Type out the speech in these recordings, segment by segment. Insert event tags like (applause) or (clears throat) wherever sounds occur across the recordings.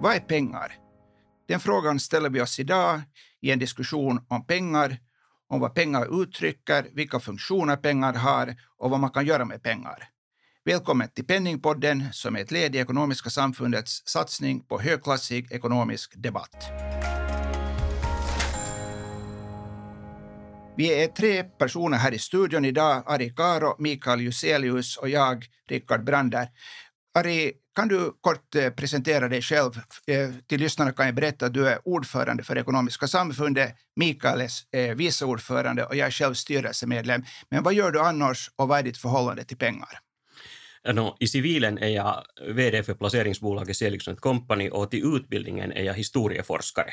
Vad är pengar? Den frågan ställer vi oss idag i en diskussion om pengar, om vad pengar uttrycker, vilka funktioner pengar har och vad man kan göra med pengar. Välkommen till Penningpodden som är ett led i Ekonomiska samfundets satsning på högklassig ekonomisk debatt. Vi är tre personer här i studion idag, Ari Karo, Mikael Juselius och jag, Rickard Brander. Ari, kan du kort eh, presentera dig själv? Eh, till lyssnarna kan jag berätta att du är ordförande för Ekonomiska samfundet, Mikael är vice ordförande och jag är själv styrelsemedlem. Men vad gör du annars och vad är ditt förhållande till pengar? No, I civilen är jag VD för placeringsbolaget Seligson Company och till utbildningen är jag historieforskare.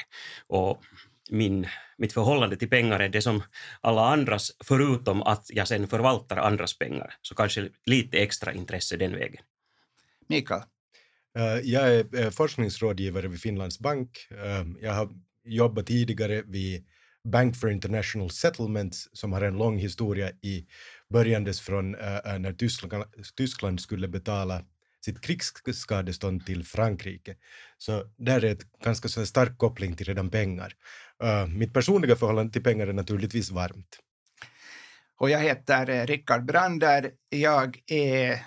Och min, mitt förhållande till pengar är det som alla andras, förutom att jag sen förvaltar andras pengar. Så kanske lite extra intresse den vägen. Mikael? Eh, jag är eh, forskningsrådgivare vid Finlands bank. Ehm, jag har jobbat tidigare vid Bank for International Settlements som har en lång historia i börjandes från eh, när Tyskland, Tyskland skulle betala sitt krigsskadestånd till Frankrike. Så där är ett ganska så stark koppling till redan pengar. Ehm, mitt personliga förhållande till pengar är naturligtvis varmt. Och jag heter Rickard Brander. Jag är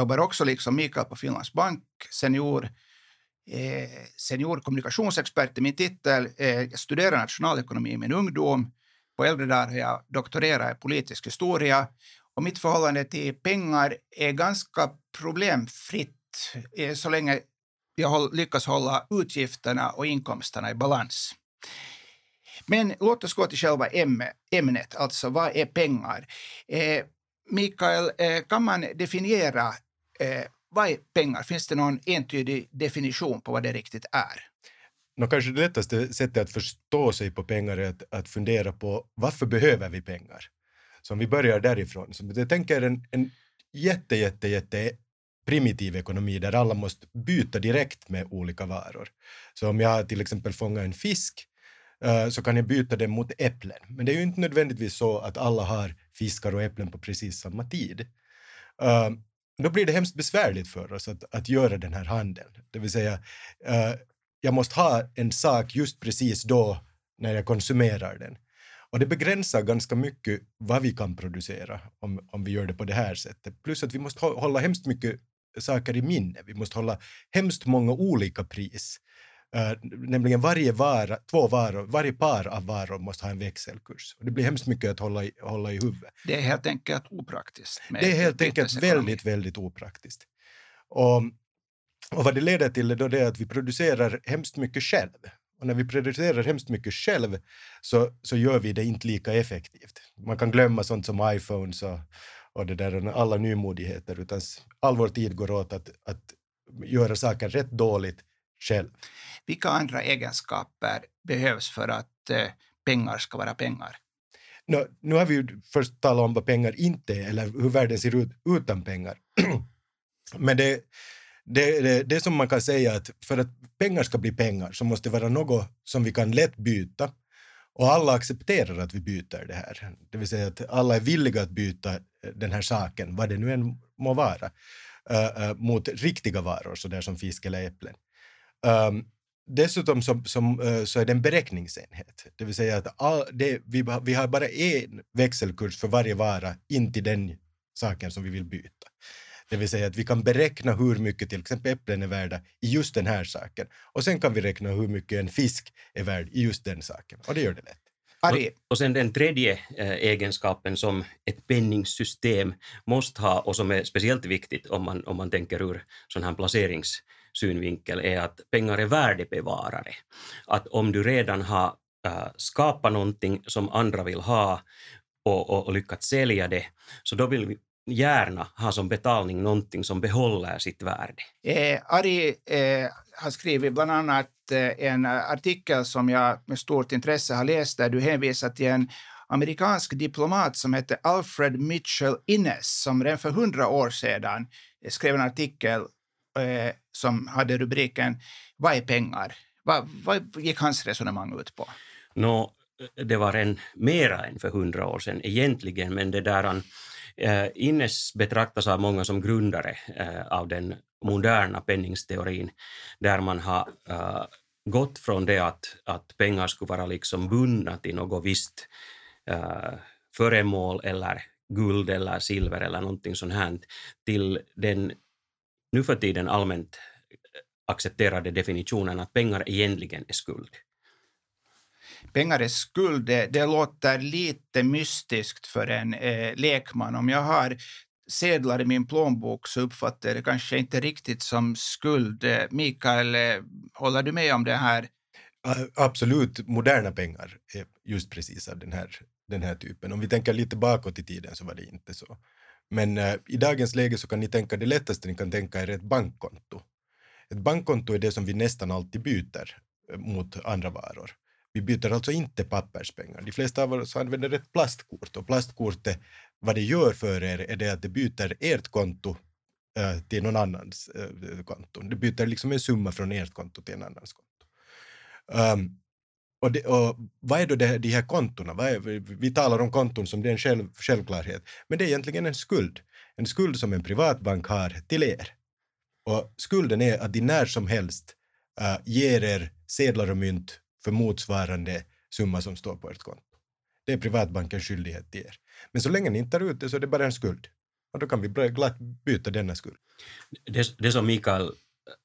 jobbar också liksom Mikael på Finlands bank, senior, eh, senior kommunikationsexpert i min titel. Eh, jag studerar nationalekonomi i min ungdom. På äldre dagar har jag doktorerat i politisk historia och mitt förhållande till pengar är ganska problemfritt eh, så länge jag lyckas hålla utgifterna och inkomsterna i balans. Men låt oss gå till själva ämnet, alltså vad är pengar? Eh, Mikael, eh, kan man definiera eh, vad är pengar? Finns det någon entydig definition på vad det riktigt är? Nå, kanske det lättaste sättet att förstå sig på pengar är att, att fundera på varför behöver vi pengar? Så om vi börjar därifrån. Så jag tänker en, en jätte, jätte, jätte primitiv ekonomi där alla måste byta direkt med olika varor. Så om jag till exempel fångar en fisk eh, så kan jag byta den mot äpplen. Men det är ju inte nödvändigtvis så att alla har fiskar och äpplen på precis samma tid. Eh, då blir det hemskt besvärligt för oss att, att göra den här handeln. Det vill säga, uh, jag måste ha en sak just precis då när jag konsumerar den. Och det begränsar ganska mycket vad vi kan producera om, om vi gör det på det här sättet. Plus att vi måste hålla hemskt mycket saker i minne. Vi måste hålla hemskt många olika pris. Uh, nämligen varje vara, två varor, varje par av varor måste ha en växelkurs. Och det blir hemskt mycket att hålla i, hålla i huvudet. Det är helt enkelt opraktiskt. Det är helt enkelt väldigt, väldigt opraktiskt. Och, och vad det leder till är då det att vi producerar hemskt mycket själv. Och när vi producerar hemskt mycket själv så, så gör vi det inte lika effektivt. Man kan glömma sånt som iPhones och, och det där, alla nymodigheter, utan all vår tid går åt att, att göra saker rätt dåligt själv. Vilka andra egenskaper behövs för att eh, pengar ska vara pengar? No, nu har vi ju först talat om vad pengar inte är eller hur världen ser ut utan pengar. (clears throat) Men det, det, det, det som man kan säga att för att pengar ska bli pengar så måste det vara något som vi kan lätt byta och alla accepterar att vi byter det här. Det vill säga att alla är villiga att byta eh, den här saken, vad det nu än må vara, uh, uh, mot riktiga varor, så där som fisk eller äpplen. Um, dessutom så, som, uh, så är det en beräkningsenhet, det vill säga att all, det, vi, vi har bara en växelkurs för varje vara in till den saken som vi vill byta. Det vill säga att vi kan beräkna hur mycket till exempel äpplen är värda i just den här saken. Och sen kan vi räkna hur mycket en fisk är värd i just den saken. Och det gör det lätt. Och, och sen den tredje eh, egenskapen som ett penningsystem måste ha och som är speciellt viktigt om man, om man tänker ur sån här synvinkel är att pengar är värdebevarare. Att om du redan har äh, skapat någonting som andra vill ha och, och, och lyckats sälja det, så då vill gärna ha som betalning någonting som behåller sitt värde. Eh, Ari eh, har skrivit bland annat eh, en eh, artikel som jag med stort intresse har läst där du hänvisar till en amerikansk diplomat som hette Alfred Mitchell Innes som redan för hundra år sedan eh, skrev en artikel eh, som hade rubriken Vad är pengar? Vad, vad gick hans resonemang ut på? No, eh, det var en mera än för hundra år sedan egentligen, men det där Eh, Innes betraktas av många som grundare eh, av den moderna penningsteorin där man har eh, gått från det att, att pengar skulle vara liksom bundna till något visst eh, föremål eller guld eller silver eller någonting sånt här till den nu för tiden allmänt accepterade definitionen att pengar egentligen är skuld. Pengar är skuld, det, det låter lite mystiskt för en eh, lekman. Om jag har sedlar i min plånbok så uppfattar jag det kanske inte riktigt som skuld. Eh, Mikael, eh, håller du med om det här? Absolut, moderna pengar är just precis av den här, den här typen. Om vi tänker lite bakåt i tiden så var det inte så. Men äh, i dagens läge så kan ni tänka, det lättaste ni kan tänka er ett bankkonto. Ett bankkonto är det som vi nästan alltid byter eh, mot andra varor. Vi byter alltså inte papperspengar. De flesta av oss använder ett plastkort och plastkortet, vad det gör för er är det att det byter ert konto äh, till någon annans äh, konto. Det byter liksom en summa från ert konto till en annans konto. Um, och, det, och, vad är då det, de här kontona? Är, vi talar om konton som det är en själv, självklarhet, men det är egentligen en skuld. En skuld som en privatbank har till er. Och skulden är att de när som helst uh, ger er sedlar och mynt för motsvarande summa som står på ert konto. Det är privatbankens skyldighet till er. Men så länge ni inte tar ut det så är det bara en skuld. Och då kan vi glatt byta denna skuld. Det, det som Mikael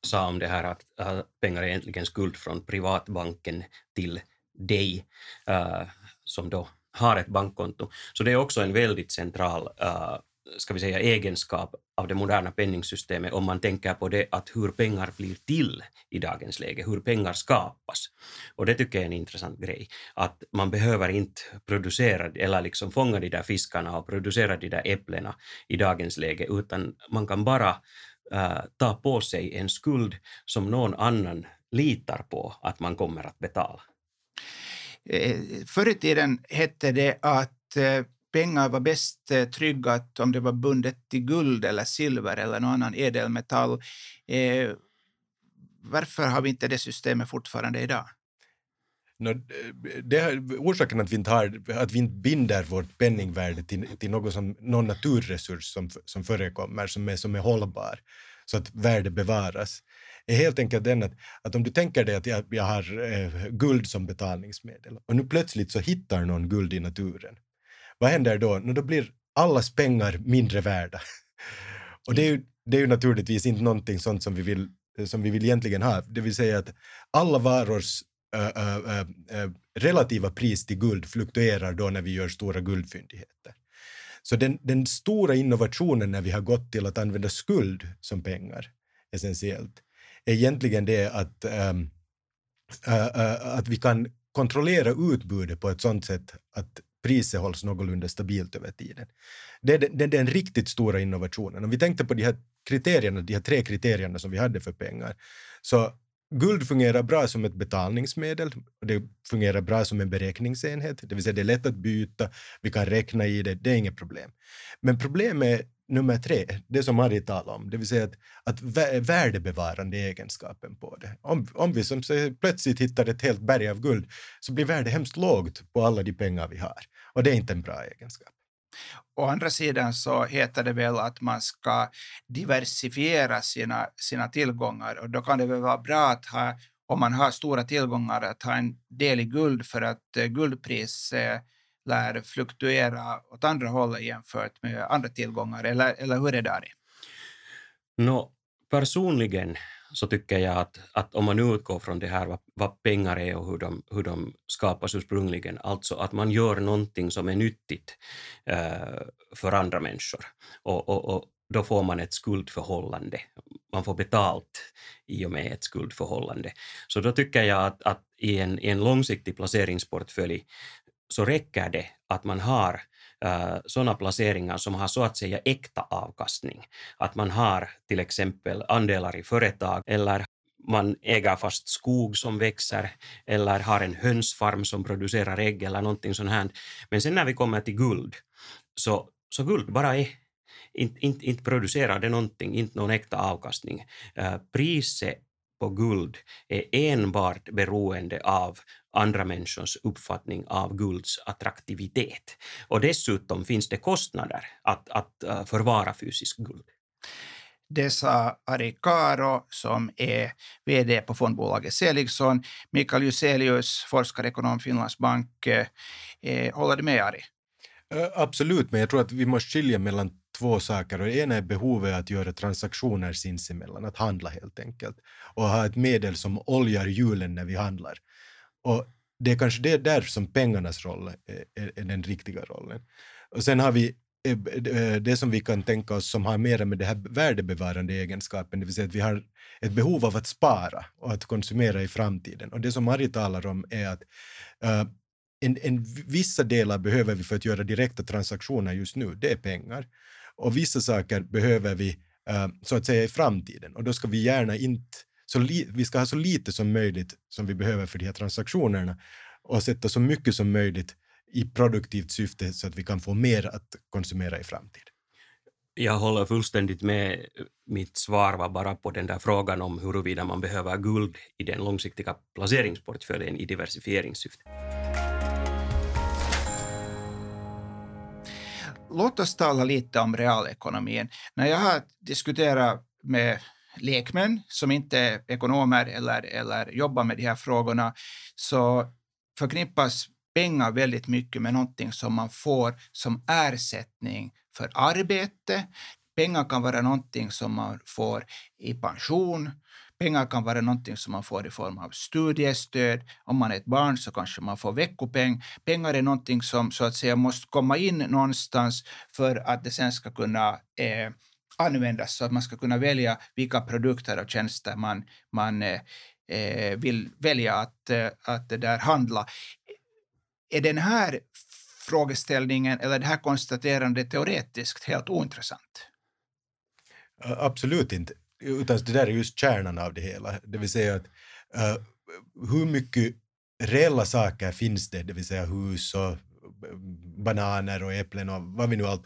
sa om det här att, att pengar är egentligen skuld från privatbanken till dig uh, som då har ett bankkonto. Så det är också en väldigt central uh, ska vi säga, egenskap av det moderna penningsystemet om man tänker på det att hur pengar blir till i dagens läge, hur pengar skapas. Och det tycker jag är en intressant grej, att man behöver inte producera eller liksom fånga de där fiskarna och producera de där äpplena i dagens läge, utan man kan bara äh, ta på sig en skuld som någon annan litar på att man kommer att betala. Eh, förr i tiden hette det att eh, pengar var bäst eh, tryggat om det var bundet till guld eller silver eller någon annan ädelmetall. Varför har vi inte det systemet fortfarande idag? No, eh, det, orsaken att vi, inte har, att vi inte binder vårt penningvärde till, till något som, någon naturresurs som, som förekommer, som är, som är hållbar, så att värde bevaras, är helt enkelt den att, att om du tänker dig att jag, jag har eh, guld som betalningsmedel och nu plötsligt så hittar någon guld i naturen vad händer då? No, då blir allas pengar mindre värda. Och det är, ju, det är ju naturligtvis inte någonting sånt som vi vill, som vi vill egentligen ha. Det vill säga att alla varors äh, äh, relativa pris till guld fluktuerar då när vi gör stora guldfyndigheter. Så den, den stora innovationen när vi har gått till att använda skuld som pengar, essentiellt, är egentligen det att, ähm, att vi kan kontrollera utbudet på ett sånt sätt att priset hålls någorlunda stabilt över tiden. Det är den, den, riktigt stora innovationen. Om vi tänkte på de här kriterierna, de här tre kriterierna som vi hade för pengar, så Guld fungerar bra som ett betalningsmedel det fungerar bra som en beräkningsenhet, det vill säga det är lätt att byta, vi kan räkna i det, det är inget problem. Men problemet är nummer tre, det som Harry talade om, det vill säga att, att värdebevarande egenskapen på det. Om, om vi som plötsligt hittar ett helt berg av guld så blir värdet hemskt lågt på alla de pengar vi har och det är inte en bra egenskap. Å andra sidan så heter det väl att man ska diversifiera sina, sina tillgångar och då kan det väl vara bra att ha, om man har stora tillgångar, att ha en del i guld för att eh, guldpris eh, lär fluktuera åt andra hållet jämfört med andra tillgångar, eller, eller hur är det där? No, personligen så tycker jag att, att om man utgår från det här vad, vad, pengar är och hur de, hur de skapas ursprungligen, alltså att man gör någonting som är nyttigt eh, för andra människor och, och, och då får man ett skuldförhållande. Man får betalt i och med ett skuldförhållande. Så då tycker jag att, att i, en, i en långsiktig placeringsportfölj så räcker det att man har äh, sådana placeringar som har så att säga äkta avkastning. Att man har till exempel andelar i företag eller man äger fast skog som växer eller har en hönsfarm som producerar ägg eller någonting sånt här. Men sen när vi kommer till guld, så, så guld bara är inte, inte, inte producerar det någonting, inte någon äkta avkastning. Äh, priset på guld är enbart beroende av andra människors uppfattning av gulds attraktivitet. Och dessutom finns det kostnader att, att uh, förvara fysiskt guld. Det sa Ari Karo som är VD på fondbolaget Seligson. Mikael Juselius, forskarekonom Finlands bank. Eh, håller du med Ari? Absolut, men jag tror att vi måste skilja mellan två saker. Det ena är behovet att göra transaktioner sinsemellan, att handla helt enkelt. Och ha ett medel som oljar hjulen när vi handlar. Och det är kanske det där som pengarnas roll är, är den riktiga rollen. Och sen har vi eh, eh, det som vi kan tänka oss som har mer med det här värdebevarande egenskapen, det vill säga att vi har ett behov av att spara och att konsumera i framtiden. Och det som Mari talar om är att uh, en, en, vissa delar behöver vi för att göra direkta transaktioner just nu, det är pengar. Och vissa saker behöver vi uh, så att säga i framtiden och då ska vi gärna inte så li, vi ska ha så lite som möjligt som vi behöver för de här transaktionerna och sätta så mycket som möjligt i produktivt syfte så att vi kan få mer att konsumera i framtiden. Jag håller fullständigt med. Mitt svar var bara på den där frågan om huruvida man behöver guld i den långsiktiga placeringsportföljen i diversifieringssyfte. Låt oss tala lite om realekonomin. När jag har diskuterat med lekmän som inte är ekonomer eller, eller jobbar med de här frågorna så förknippas pengar väldigt mycket med någonting som man får som ersättning för arbete. Pengar kan vara någonting som man får i pension. Pengar kan vara någonting som man får i form av studiestöd. Om man är ett barn så kanske man får veckopeng. Pengar är någonting som så att säga måste komma in någonstans för att det sen ska kunna eh, användas så att man ska kunna välja vilka produkter och tjänster man, man eh, eh vill välja att, eh, att det där handla. Är den här frågeställningen eller det här konstaterandet teoretiskt helt ointressant? Absolut inte, utan det där är just kärnan av det hela, det vill säga att uh, hur mycket reella saker finns det, det vill säga hus och bananer och äpplen och vad vi nu allt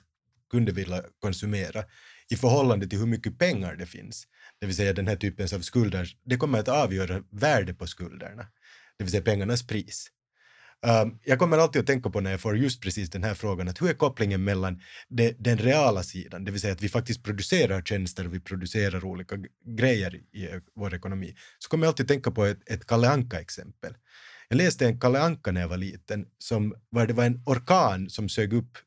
kunde vilja konsumera i förhållande till hur mycket pengar det finns, det vill säga den här typen av skulder, det kommer att avgöra värde på skulderna, det vill säga pengarnas pris. Um, jag kommer alltid att tänka på när jag får just precis den här frågan, att hur är kopplingen mellan det, den reala sidan, det vill säga att vi faktiskt producerar tjänster och vi producerar olika grejer i vår ekonomi, så kommer jag alltid att tänka på ett, ett Kalle Anka-exempel. Jag läste en Kalle Anka när jag var liten, som var, det var en orkan som sög upp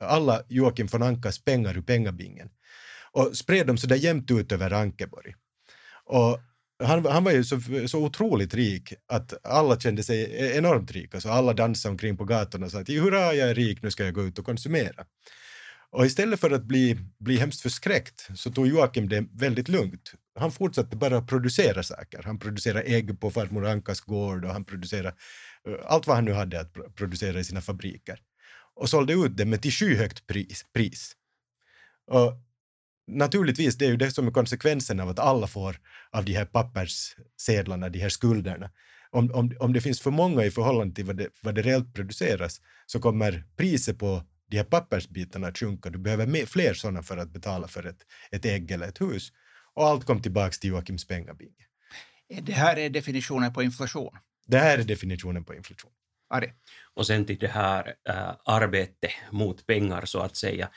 alla Joakim von Ankas pengar ur pengabingen och spred dem så där jämnt ut över Ankeborg. Och han, han var ju så, så otroligt rik att alla kände sig e-, enormt rika, Alltså alla dansade omkring på gatorna och sa att hurra, jag är rik, nu ska jag gå ut och konsumera. Och istället för att bli, bli hemskt förskräckt så tog Joakim det väldigt lugnt. Han fortsatte bara producera saker. Han producerade ägg på farmor Ankas gård och han producerade eh, allt vad han nu hade att producera i sina fabriker och sålde ut det men till skyhögt pris. pris. Och naturligtvis, det är ju det som är konsekvensen av att alla får av de här papperssedlarna, de här skulderna. Om, om, om det finns för många i förhållande till vad det, vad det reellt produceras så kommer priset på de här pappersbitarna att sjunka. Du behöver mer, fler sådana för att betala för ett, ett ägg eller ett hus. Och allt kom tillbaka till Joakims pengabinge. Det här är definitionen på inflation? Det här är definitionen på inflation. Ari. Och sen till det här äh, arbete mot pengar så att säga.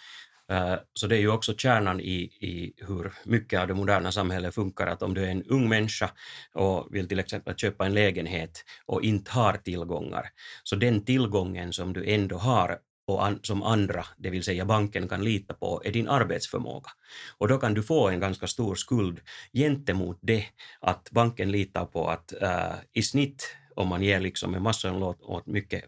Eh, så det är ju också kärnan i, i hur mycket av det moderna samhället funkar, att om du är en ung människa och vill till exempel köpa en lägenhet och inte har tillgångar, så den tillgången som du ändå har och an, som andra, det vill säga banken, kan lita på är din arbetsförmåga. Och då kan du få en ganska stor skuld gentemot det att banken litar på att äh, i snitt om man ger liksom en massa lån åt mycket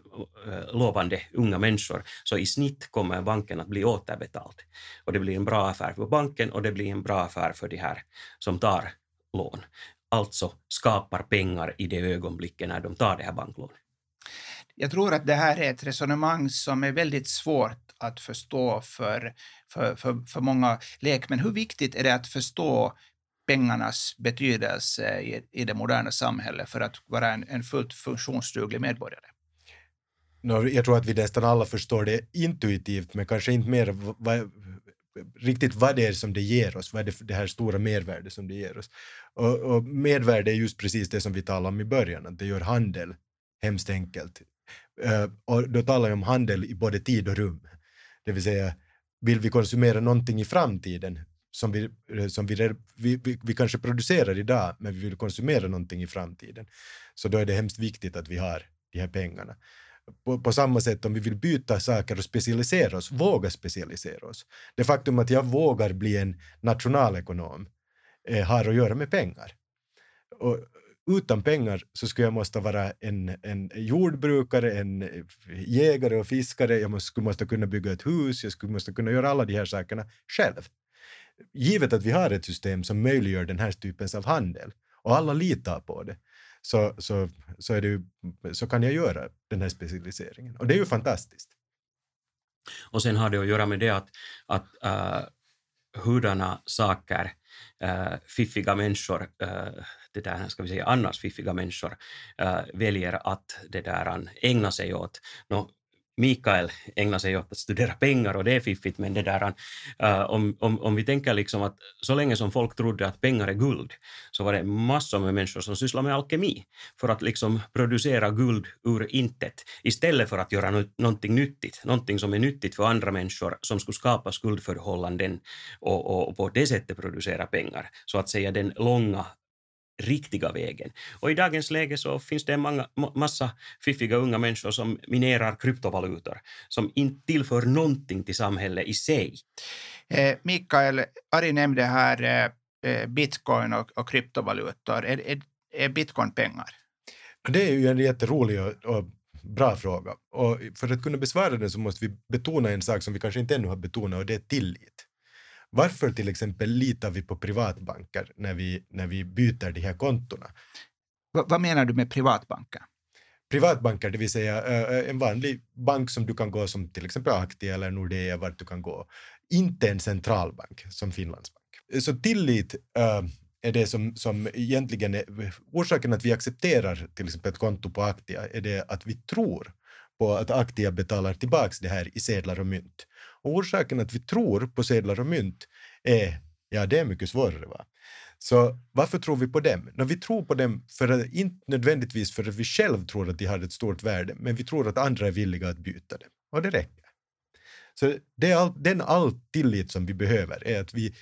eh, lovande unga människor, så i snitt kommer banken att bli återbetald. Och det blir en bra affär för banken och det blir en bra affär för de här som tar lån. Alltså skapar pengar i det ögonblicket när de tar det här banklånet. Jag tror att det här är ett resonemang som är väldigt svårt att förstå för, för, för, för många lekmän. Hur viktigt är det att förstå pengarnas betydelse i, i det moderna samhället för att vara en, en fullt funktionsduglig medborgare? No, jag tror att vi nästan alla förstår det intuitivt, men kanske inte mer vad, riktigt vad det är som det ger oss, vad är det, det här stora mervärdet som det ger oss. Och, och mervärde är just precis det som vi talade om i början, att det gör handel hemskt enkelt. Uh, och då talar jag om handel i både tid och rum. Det vill säga, vill vi konsumera någonting i framtiden som vi, eh, som vi, vi, vi, kanske producerar idag, men vi vill konsumera någonting i framtiden, så då är det hemskt viktigt att vi har de här pengarna. På, på, samma sätt om vi vill byta saker och specialisera oss, våga specialisera oss. Det faktum att jag vågar bli en nationalekonom eh, har att göra med pengar. Och utan pengar så skulle jag måste vara en, en jordbrukare, en eh, jägare och fiskare, jag skulle måste kunna bygga ett hus, jag skulle måste kunna göra alla de här sakerna själv. Givet att vi har ett system som möjliggör den här typen av handel och alla litar på det, så, så, så, är det ju, så kan jag göra den här specialiseringen. Och det är ju fantastiskt. Och sen har det att göra med det att, att äh, uh, hurdana saker uh, fiffiga människor, uh, det där, ska vi säga annars fiffiga människor, uh, väljer att det där ägna sig åt. No, Mikael ägnar sig åt att studera pengar och det är fiffigt, men det där, uh, om, om, om vi tänker liksom att så länge som folk trodde att pengar är guld så var det massor med människor som sysslade med alkemi för att liksom producera guld ur intet istället för att göra no någonting nyttigt, någonting som är nyttigt för andra människor som skulle skapa skuldförhållanden och, och, och på det sättet producera pengar. Så att säga den långa riktiga vägen. Och i dagens läge så finns det en många, massa fiffiga unga människor som minerar kryptovalutor, som inte tillför någonting till samhället i sig. Eh, Mikael, Ari nämnde här eh, eh, bitcoin och, och kryptovalutor. Är, är, är bitcoin pengar? Det är ju en jätterolig och, och bra fråga. Och för att kunna besvara den så måste vi betona en sak som vi kanske inte ännu har betonat och det är tillit. Varför till exempel litar vi på privatbanker när vi, när vi byter de här kontona? Va, vad menar du med privatbanker? Privatbanker, det vill säga en vanlig bank som du kan gå som till exempel Aktia eller Nordea, vart du kan gå. Inte en centralbank som Finlandsbank. Så tillit är det som, som egentligen är orsaken att vi accepterar till exempel ett konto på Aktia är det att vi tror på att Aktia betalar tillbaka det här i sedlar och mynt. Och orsaken att vi tror på sedlar och mynt är, ja det är mycket svårare. Va? Så varför tror vi på dem? No, vi tror på dem för att, inte nödvändigtvis för att vi själv tror att de har ett stort värde, men vi tror att andra är villiga att byta dem. Och det räcker. Så det är all, den all tillit som vi behöver är att vi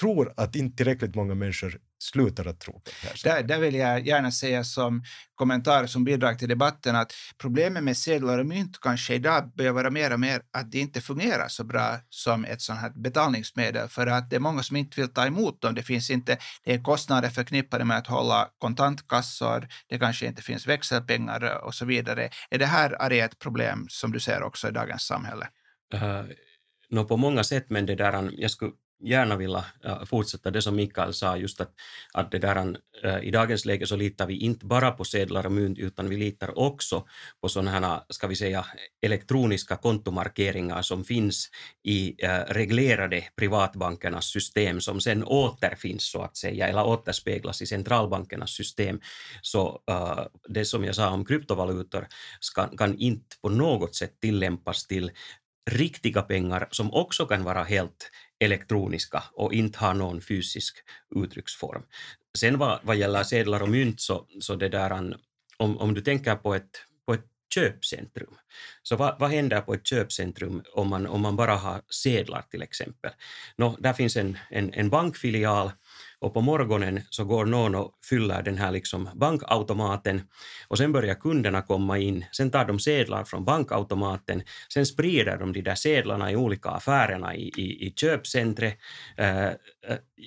tror att inte tillräckligt många människor slutar att tro på det här. Där, där vill jag gärna säga som kommentar, som bidrag till debatten, att problemet med sedlar och mynt kanske idag börjar vara mer och mer att det inte fungerar så bra som ett sånt här betalningsmedel, för att det är många som inte vill ta emot dem. Det finns inte, det är kostnader förknippade med att hålla kontantkassor, det kanske inte finns växelpengar och så vidare. Är det här är ett problem som du ser också i dagens samhälle? Uh, no, på många sätt, men det där, jag skulle gärna vilja fortsätta det som Mikael sa, just att, att det där, äh, i dagens läge så litar vi inte bara på sedlar och mynt, utan vi litar också på sådana här, ska vi säga, elektroniska kontomarkeringar som finns i äh, reglerade privatbankernas system, som sen återfinns så att säga, eller återspeglas i centralbankernas system. Så äh, det som jag sa om kryptovalutor ska, kan inte på något sätt tillämpas till riktiga pengar som också kan vara helt elektroniska och inte har någon fysisk uttrycksform. Sen vad, vad gäller sedlar och mynt så, så det där, om, om du tänker på ett, på ett köpcentrum, så vad, vad händer på ett köpcentrum om man, om man bara har sedlar till exempel? Nå, där finns en, en, en bankfilial och på morgonen så går någon och fyller den här liksom bankautomaten. Och sen börjar kunderna komma in. Sen tar de sedlar från bankautomaten, sen sprider de de där sedlarna i olika affärerna i, i, i köpcentret. Eh,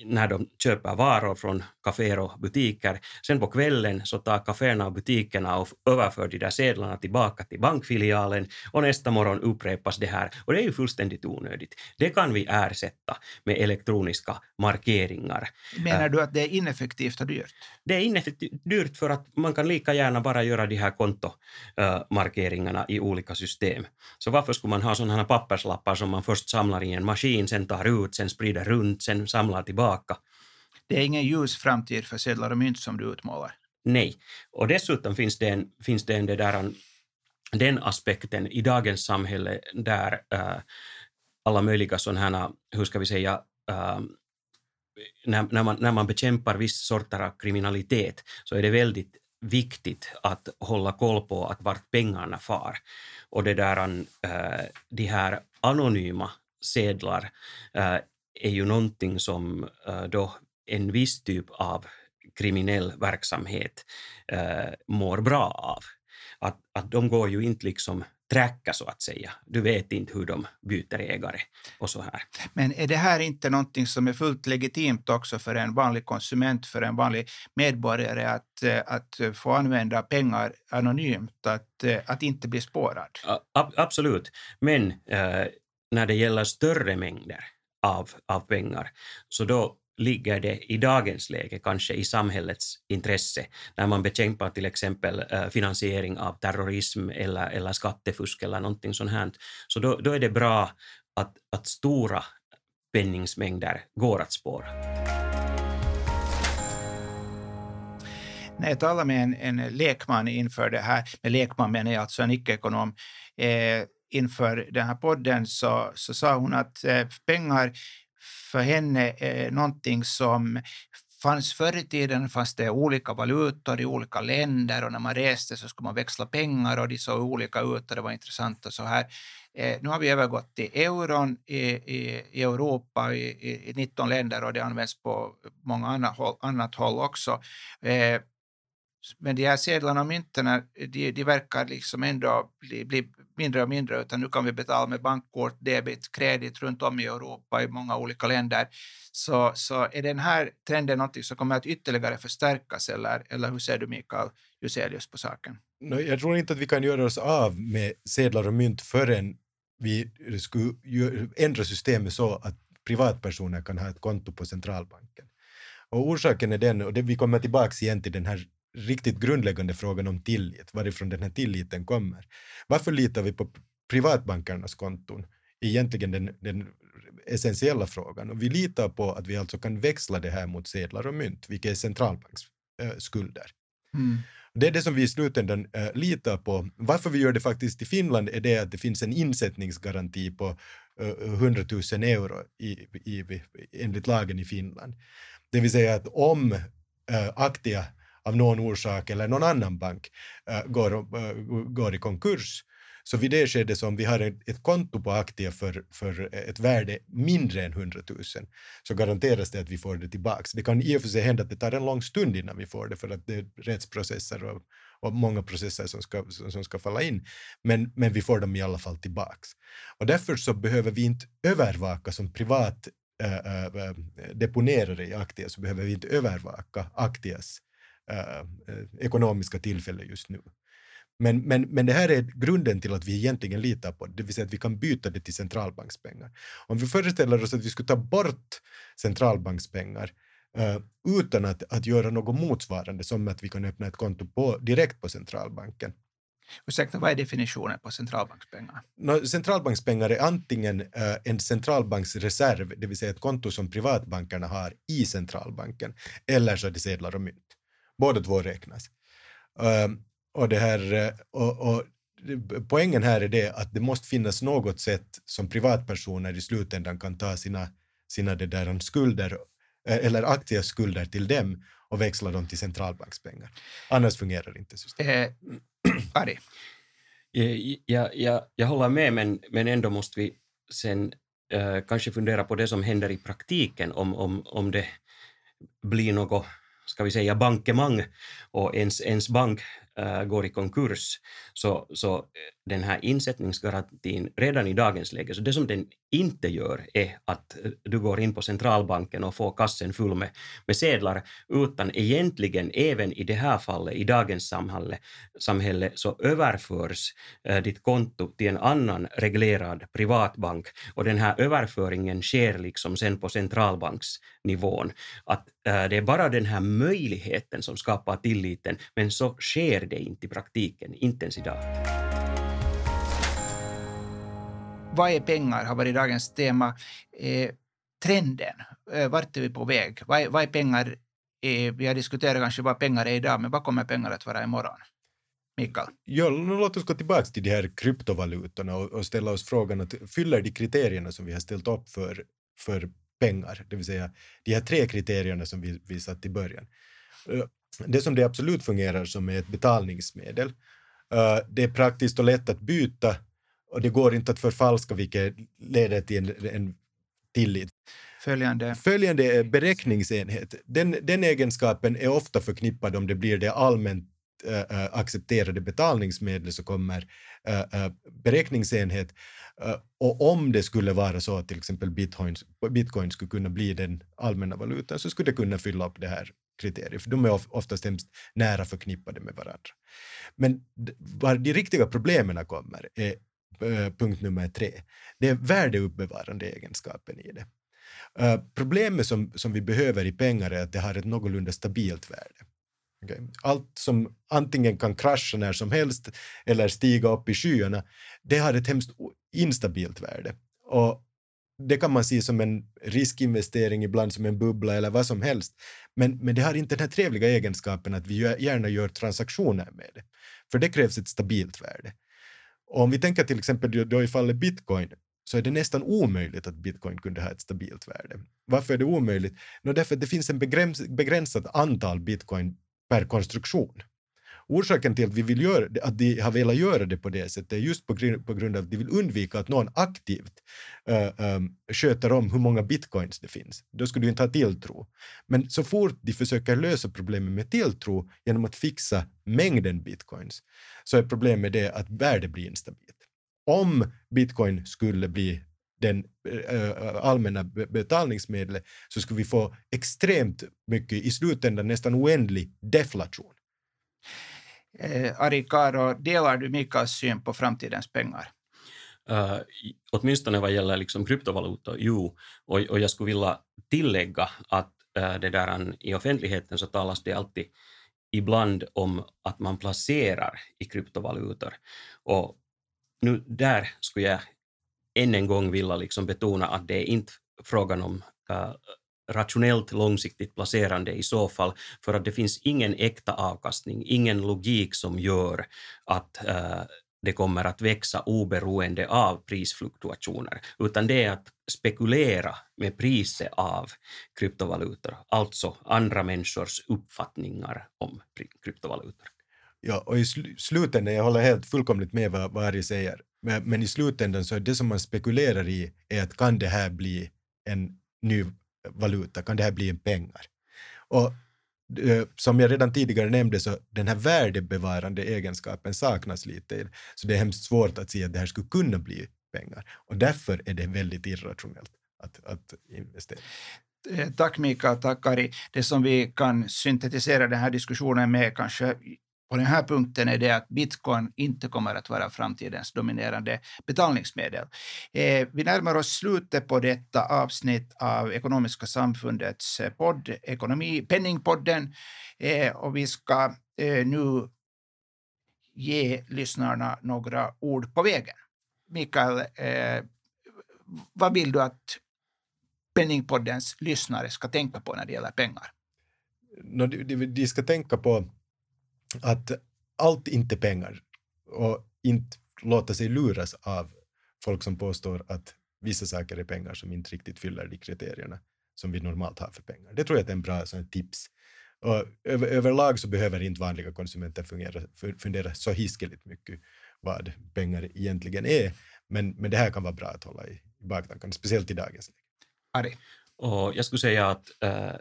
när de köper varor från kaféer och butiker. Sen på kvällen så tar kaféerna och butikerna och överför de där sedlarna tillbaka till bankfilialen och nästa morgon upprepas det här. Och det är ju fullständigt onödigt. Det kan vi ersätta med elektroniska markeringar. Menar du att det är ineffektivt och dyrt? Det är ineffektivt dyrt för att man kan lika gärna bara göra de här kontomarkeringarna i olika system. Så varför skulle man ha sådana här papperslappar som man först samlar i en maskin, sen tar ut, sen sprider runt, sen samlar tillbaka? Det är ingen ljus framtid för sedlar och mynt som du utmålar. Nej, och dessutom finns det en, finns det en det där, den aspekten i dagens samhälle där äh, alla möjliga sådana här, hur ska vi säga, äh, när, när, man, när man bekämpar vissa sorter av kriminalitet så är det väldigt viktigt att hålla koll på att vart pengarna far. Och det där, äh, de här anonyma sedlar äh, är ju någonting som äh, då en viss typ av kriminell verksamhet äh, mår bra av. Att, att de går ju inte liksom tracka så att säga. Du vet inte hur de byter ägare och så här. Men är det här inte någonting som är fullt legitimt också för en vanlig konsument, för en vanlig medborgare att, eh, att få använda pengar anonymt, att, eh, att inte bli spårad? A absolut, men eh, när det gäller större mängder av, av pengar, så då ligger det i dagens läge kanske i samhällets intresse när man bekämpar till exempel eh, finansiering av terrorism eller, eller skattefusk eller någonting sånt här. Så då, då är det bra att, att stora penningsmängder går att spåra. När jag talade med en, en lekman inför det här, med lekman menar jag alltså en icke-ekonom, eh, inför den här podden så, så sa hon att eh, pengar för henne är någonting som fanns förr i tiden fanns det olika valutor i olika länder och när man reste så skulle man växla pengar och de såg olika ut och det var intressant och så här. Eh, nu har vi övergått till euron i, i, i Europa i, i, 19 länder och det används på många andra håll, annat håll också. Eh, men de här sedlarna och mynten de, de verkar liksom ändå bli, bli mindre och mindre, utan nu kan vi betala med bankkort, debit, kredit runt om i Europa i många olika länder. Så, så är den här trenden något som kommer att ytterligare förstärkas eller, eller hur ser du Mikael Juselius på saken? Jag tror inte att vi kan göra oss av med sedlar och mynt förrän vi skulle ändra systemet så att privatpersoner kan ha ett konto på centralbanken. Och orsaken är den, och det, vi kommer tillbaka igen till den här riktigt grundläggande frågan om tillit, varifrån den här tilliten kommer. Varför litar vi på privatbankernas konton? Egentligen den, den essentiella frågan. Och vi litar på att vi alltså kan växla det här mot sedlar och mynt, vilket är centralbanksskulder. Äh, mm. Det är det som vi i slutändan äh, litar på. Varför vi gör det faktiskt i Finland är det att det finns en insättningsgaranti på äh, 100 000 euro i, i, enligt lagen i Finland. Det vill säga att om äh, Aktia av någon orsak eller någon annan bank eh, går, eh, går i konkurs. Så vid det skedet som vi har ett, konto på aktier för, för ett värde mindre än 100 000 så garanteras det att vi får det tillbaks. Det kan i och för sig hända att det tar en lång stund innan vi får det för att det är rättsprocesser och, och många processer som ska, som ska falla in. Men, men vi får dem i alla fall tillbaks. Och därför så behöver vi inte övervaka som privat äh, äh, deponerare i aktier så behöver vi inte övervaka Aktias äh, ekonomiska tillfälle just nu. Men, men, men det här är grunden till att vi egentligen litar på det, det vill säga att vi kan byta det till centralbankspengar. Om vi föreställer oss att vi skulle ta bort centralbankspengar uh, utan att, att göra något motsvarande, som att vi kan öppna ett konto på, direkt på centralbanken. Ursäkta, vad är definitionen på centralbankspengar? No, centralbankspengar är antingen uh, en centralbanksreserv, det vill säga ett konto som privatbankerna har i centralbanken, eller så är det sedlar och mynt. Båda två räknas. Um, och det här, eh, och, och, poängen här är det att det måste finnas något sätt som privatpersoner i slutändan kan ta sina, sina det där skulder eh, eller aktiva skulder till dem och växla dem till centralbankspengar. Annars fungerar inte systemet. Eh, Ari? Jag, jag, jag håller med, men, men ändå måste vi sen eh, kanske fundera på det som händer i praktiken om, om, om det blir något ska vi säga bankemang och ens, ens bank äh, går i konkurs, så, så den här insättningsgarantin redan i dagens läge, så det som den inte gör är att eh, du går in på centralbanken och får kassen full med, med sedlar, utan egentligen även i det här fallet, i dagens samhälle, samhälle så överförs eh, ditt konto till en annan reglerad privatbank och den här överföringen sker liksom sen på centralbanksnivån. Att eh, det är bara den här möjligheten som skapar tilliten, men så sker det inte i praktiken, inte ens idag. Vad är pengar har varit dagens tema. Eh, trenden, eh, vart är vi på väg? Vad är, vad är pengar? Eh, vi har diskuterat kanske vad pengar är idag, men vad kommer pengar att vara imorgon? Mikael? Ja, låt oss gå tillbaka till de här kryptovalutorna och, och ställa oss frågan att fyller de kriterierna som vi har ställt upp för, för pengar, det vill säga de här tre kriterierna som vi, vi satt i början. Eh, det som det absolut fungerar som är ett betalningsmedel. Eh, det är praktiskt och lätt att byta och det går inte att förfalska vilket leder till en, en tillit. Följande. Följande beräkningsenhet. Den, den egenskapen är ofta förknippad om det blir det allmänt äh, accepterade betalningsmedlet så kommer äh, beräkningsenhet. Äh, och om det skulle vara så att till exempel bitcoin, bitcoin skulle kunna bli den allmänna valutan så skulle det kunna fylla upp det här kriteriet, för de är oftast hemskt nära förknippade med varandra. Men var de riktiga problemen kommer är Eh, punkt nummer tre. Det är värdeuppbevarande egenskapen i det. Uh, problemet som, som vi behöver i pengar är att det har ett någorlunda stabilt värde. Okay. Allt som antingen kan krascha när som helst eller stiga upp i skyarna, det har ett hemskt instabilt värde. Och det kan man se som en riskinvestering, ibland som en bubbla eller vad som helst. Men, men det har inte den här trevliga egenskapen att vi gärna gör transaktioner med det. För det krävs ett stabilt värde. Och om vi tänker till exempel då i fallet bitcoin, så är det nästan omöjligt att bitcoin kunde ha ett stabilt värde. Varför är det omöjligt? No, därför att det finns en begräns begränsat antal bitcoin per konstruktion. Orsaken till att, vi vill göra, att de har velat göra det på det sättet är just på grund, på grund av att de vill undvika att någon aktivt äh, äh, sköter om hur många bitcoins det finns. Då skulle du inte ha tilltro. Men så fort de försöker lösa problemet med tilltro genom att fixa mängden bitcoins så är problemet det att värdet blir instabilt. Om bitcoin skulle bli den äh, allmänna betalningsmedlet så skulle vi få extremt mycket, i slutändan nästan oändlig deflation. Eh, Ari Karo, delar du Mikaels syn på framtidens pengar? Uh, åtminstone vad gäller liksom kryptovalutor, jo. Och, och jag skulle vilja tillägga att uh, det där, eh, i offentligheten så talas det alltid ibland om att man placerar i kryptovalutor. Och nu där skulle jag än en gång vilja liksom betona att det är inte frågan om uh, rationellt långsiktigt placerande i så fall, för att det finns ingen äkta avkastning, ingen logik som gör att eh, det kommer att växa oberoende av prisfluktuationer, utan det är att spekulera med priset av kryptovalutor, alltså andra människors uppfattningar om kryptovalutor. Ja, och i sl slutändan, jag håller helt fullkomligt med vad, vad Ari säger, men, men, i slutändan så är det som man spekulerar i är att kan det här bli en ny valuta, kan det här bli en pengar? Och eh, som jag redan tidigare nämnde så den här värdebevarande egenskapen saknas lite, så det är hemskt svårt att se att det här skulle kunna bli pengar. Och därför är det väldigt irrationellt att, att investera. Eh, tack Mikael, tack Ari. Det som vi kan syntetisera den här diskussionen med kanske på den här punkten är det att bitcoin inte kommer att vara framtidens dominerande betalningsmedel. Eh, vi närmar oss slutet på detta avsnitt av Ekonomiska samfundets eh, podd, Ekonomi, Penningpodden, eh, och vi ska eh, nu ge lyssnarna några ord på vägen. Mikael, eh, vad vill du att Penningpoddens lyssnare ska tänka på när det gäller pengar? No, de, de ska tänka på att allt inte pengar och inte låta sig luras av folk som påstår att vissa saker är pengar som inte riktigt fyller de kriterierna som vi normalt har för pengar. Det tror jag är en bra sån tips. Och över, överlag så behöver inte vanliga konsumenter fungera, fundera så hiskeligt mycket vad pengar egentligen är, men, men det här kan vara bra att hålla i, i baktankarna, speciellt i dagens läge. Ari? Och jag skulle säga att äh,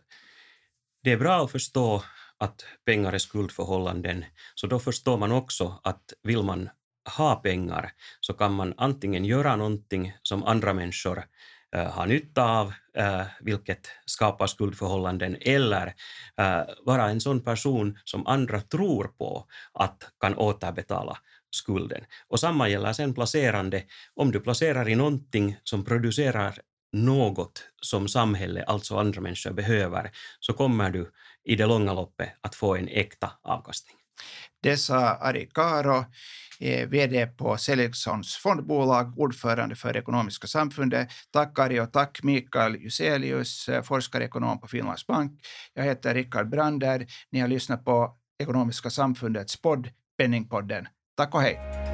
det är bra att förstå att pengar är skuldförhållanden, så då förstår man också att vill man ha pengar så kan man antingen göra någonting som andra människor äh, har nytta av, äh, vilket skapar skuldförhållanden, eller äh, vara en sån person som andra tror på att kan återbetala skulden. Och samma gäller sen placerande. Om du placerar i någonting som producerar något som samhället, alltså andra människor, behöver, så kommer du i det långa loppet att få en äkta avkastning. Det sa Ari Karo, eh, VD på Selexons fondbolag, ordförande för Ekonomiska samfundet. Tack Ari och tack Mikael Juselius, eh, forskarekonom på Finlands bank. Jag heter Rickard Brander. Ni har lyssnat på Ekonomiska samfundets podd Penningpodden. Tack och hej!